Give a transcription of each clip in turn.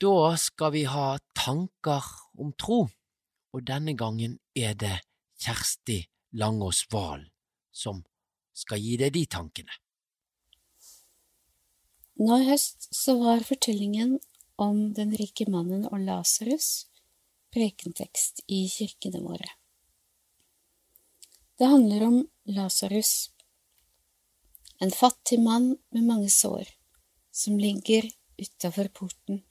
Da skal vi ha tanker om tro, og denne gangen er det Kjersti Langås Wahl som skal gi deg de tankene. Nå i høst så var fortellingen om den rike mannen og Lasarus prekentekst i kirkene våre. Det handler om Lasarus, en fattig mann med mange sår, som ligger utafor porten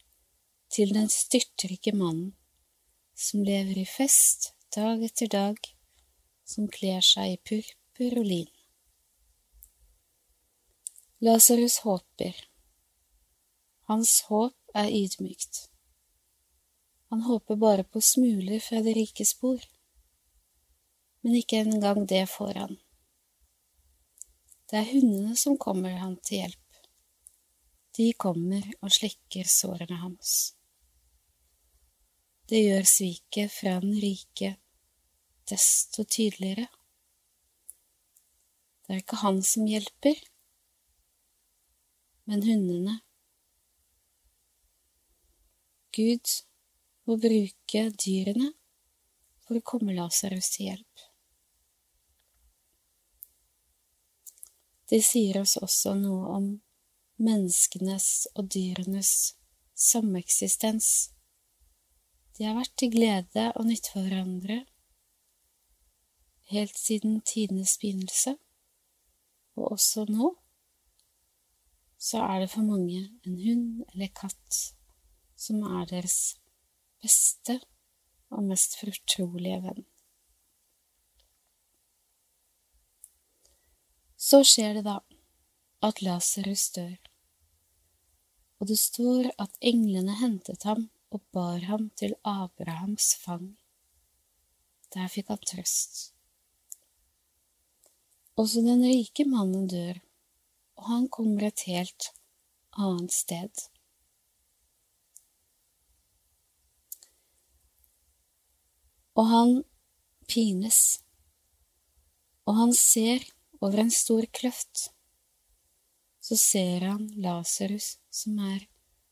til den styrtrike mannen, som lever i fest dag etter dag, som kler seg i purpur og lin. Lasarus håper. Hans håp er ydmykt. Han håper bare på smuler fra det rikes spor, men ikke engang det får han. Det er hundene som kommer han til hjelp. De kommer og slikker sårene hans. Det gjør sviket fra den rike desto tydeligere. Det er ikke han som hjelper, men hundene. Gud må bruke dyrene for å komme Lasarus til hjelp. Det sier oss også noe om menneskenes og dyrenes sameksistens. De har vært til glede og nytte for hverandre helt siden tidenes begynnelse, og også nå så er det for mange en hund eller katt som er deres beste og mest fortrolige venn. Så skjer det da at Lasarus dør, og det står at englene hentet ham og bar ham til Abrahams fang. Der fikk han trøst. Også den rike mannen dør, og han kommer et helt annet sted. og han pines, og han ser over en stor kløft. Så ser han Lasarus som er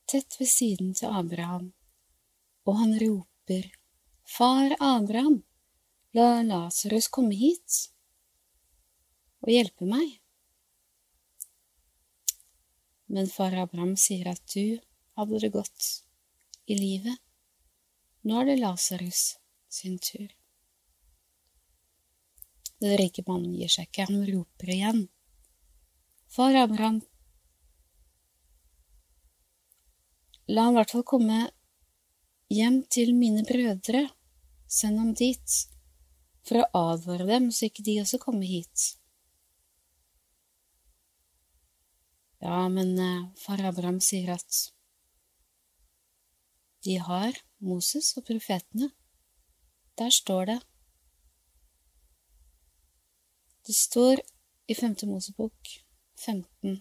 tett ved siden til Abraham, og han roper, Far Abraham, la Lasarus komme hit og hjelpe meg. Men far Abraham sier at du hadde det godt i livet. Nå er det Lasarus sin tur. Den rike mannen gir seg ikke, han roper igjen. Far Abraham, la han i hvert fall komme hjem til mine brødre, send ham dit, for å advare dem så ikke de også kommer hit. Ja, men eh, far Abraham sier at de har Moses og profetene. Der står det Det står i Femte Mosebok 15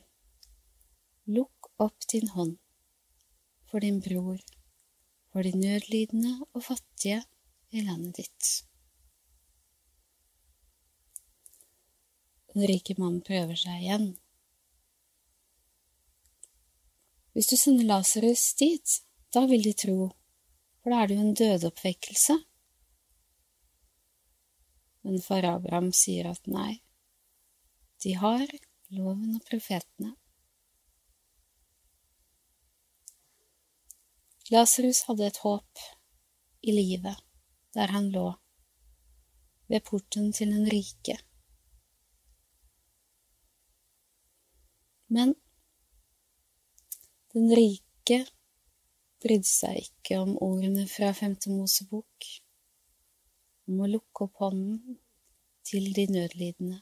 Lukk opp din hånd for din bror, for de nødlidende og fattige i landet ditt. Den rike mannen prøver seg igjen. Hvis du sender Lasarus dit, da vil de tro, for da er det jo en dødeoppvekkelse. Men far Abraham sier at nei, de har loven og profetene. Lasarus hadde et håp i livet der han lå, ved porten til den rike. Men den rike brydde seg ikke om ordene fra Femte Mosebok om å lukke opp hånden til de nødlidende.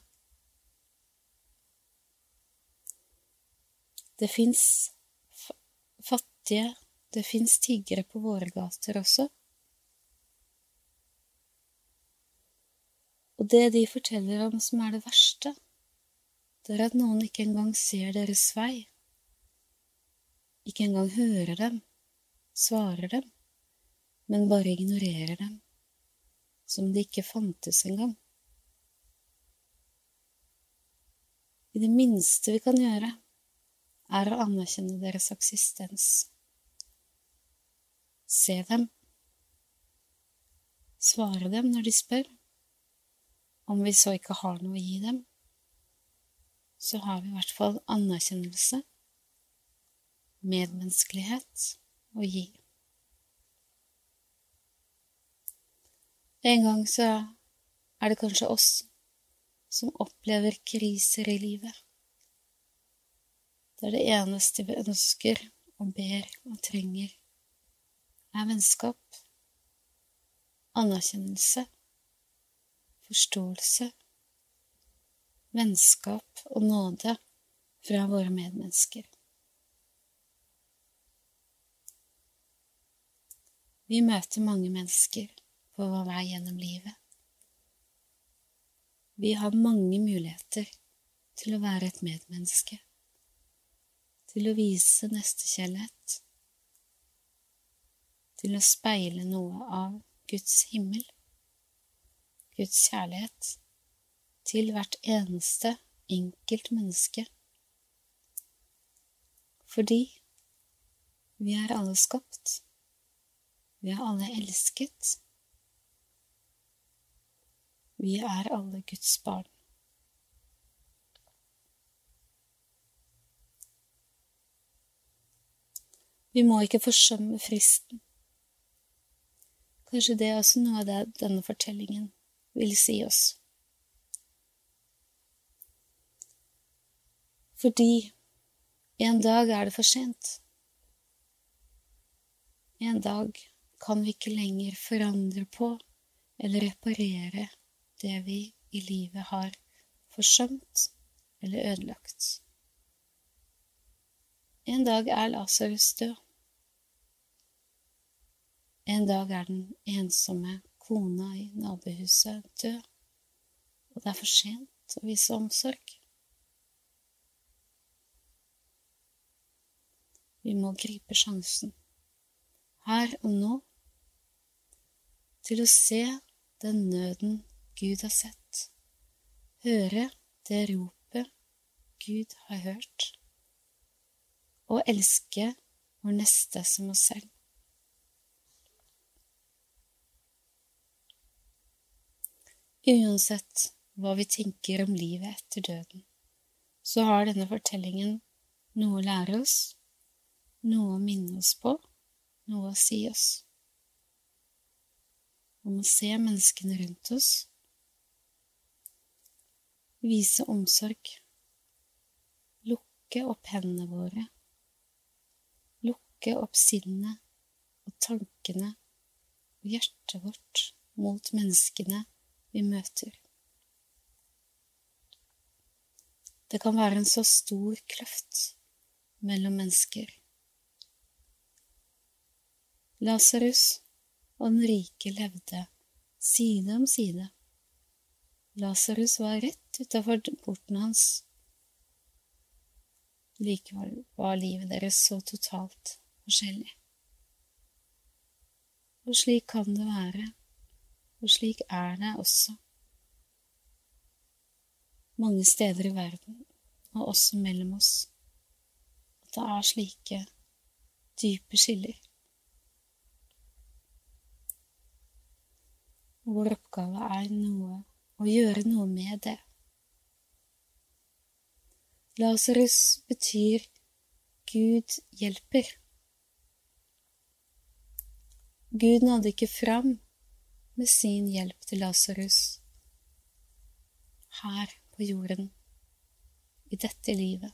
Det fins fattige, det fins tiggere på våre gater også. Og det de forteller om som er det verste, det er at noen ikke engang ser deres vei, ikke engang hører dem, svarer dem, men bare ignorerer dem som de ikke fantes engang. I det minste vi kan gjøre, er å anerkjenne deres eksistens. Se dem, svare dem når de spør. Om vi så ikke har noe å gi dem, så har vi i hvert fall anerkjennelse, medmenneskelighet å gi. En gang så er det kanskje oss som opplever kriser i livet. Det er det eneste vi ønsker og ber og trenger, er vennskap, anerkjennelse, forståelse, vennskap og nåde fra våre medmennesker. Vi møter mange mennesker på vår vei gjennom livet. Vi har mange muligheter til å være et medmenneske, til å vise nestekjærlighet, til å speile noe av Guds himmel, Guds kjærlighet, til hvert eneste enkelt menneske. Fordi vi er alle skapt, vi er alle elsket, vi er alle Guds barn. Vi må ikke forsømme fristen Kanskje det er også noe av det denne fortellingen vil si oss. Fordi en dag er det for sent. En dag kan vi ikke lenger forandre på eller reparere det vi i livet har forsømt eller ødelagt. En dag er Lasarus død. En dag er den ensomme kona i nabohuset død, og det er for sent å vise omsorg. Vi må gripe sjansen, her og nå, til å se den nøden Gud har sett, høre det ropet Gud har hørt, og elske vår neste som oss selv. Uansett hva vi tenker om livet etter døden, så har denne fortellingen noe å lære oss, noe å minne oss på, noe å si oss. Om å se menneskene rundt oss, vise omsorg, lukke opp hendene våre, lukke opp sinnet og tankene og hjertet vårt mot menneskene vi møter. Det kan være en så stor kløft mellom mennesker. Lasarus og den rike levde side om side. Lasarus var rett utafor porten hans. Likevel var livet deres så totalt forskjellig. Og slik kan det være og slik er det også mange steder i verden, og også mellom oss, at det er slike dype skiller. Vår oppgave er noe å gjøre noe med det. Lasarus betyr Gud hjelper. Gud nådde ikke fram med sin hjelp til Lasarus. Her på jorden, i dette livet.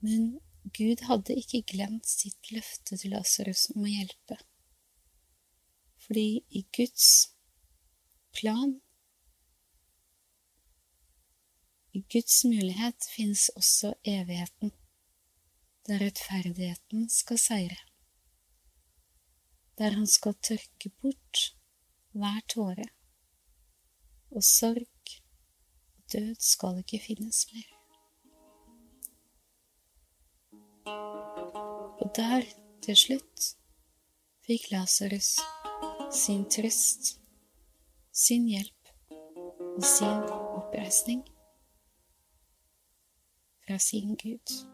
Men Gud hadde ikke glemt sitt løfte til Lasarus om å hjelpe, fordi i Guds plan, i Guds mulighet, fins også evigheten, der rettferdigheten skal seire der han skal tørke bort hver tåre, og sorg og død skal ikke finnes mer. Og der, til slutt, fikk Lasarus sin trøst, sin hjelp og sin oppreisning fra sin Gud.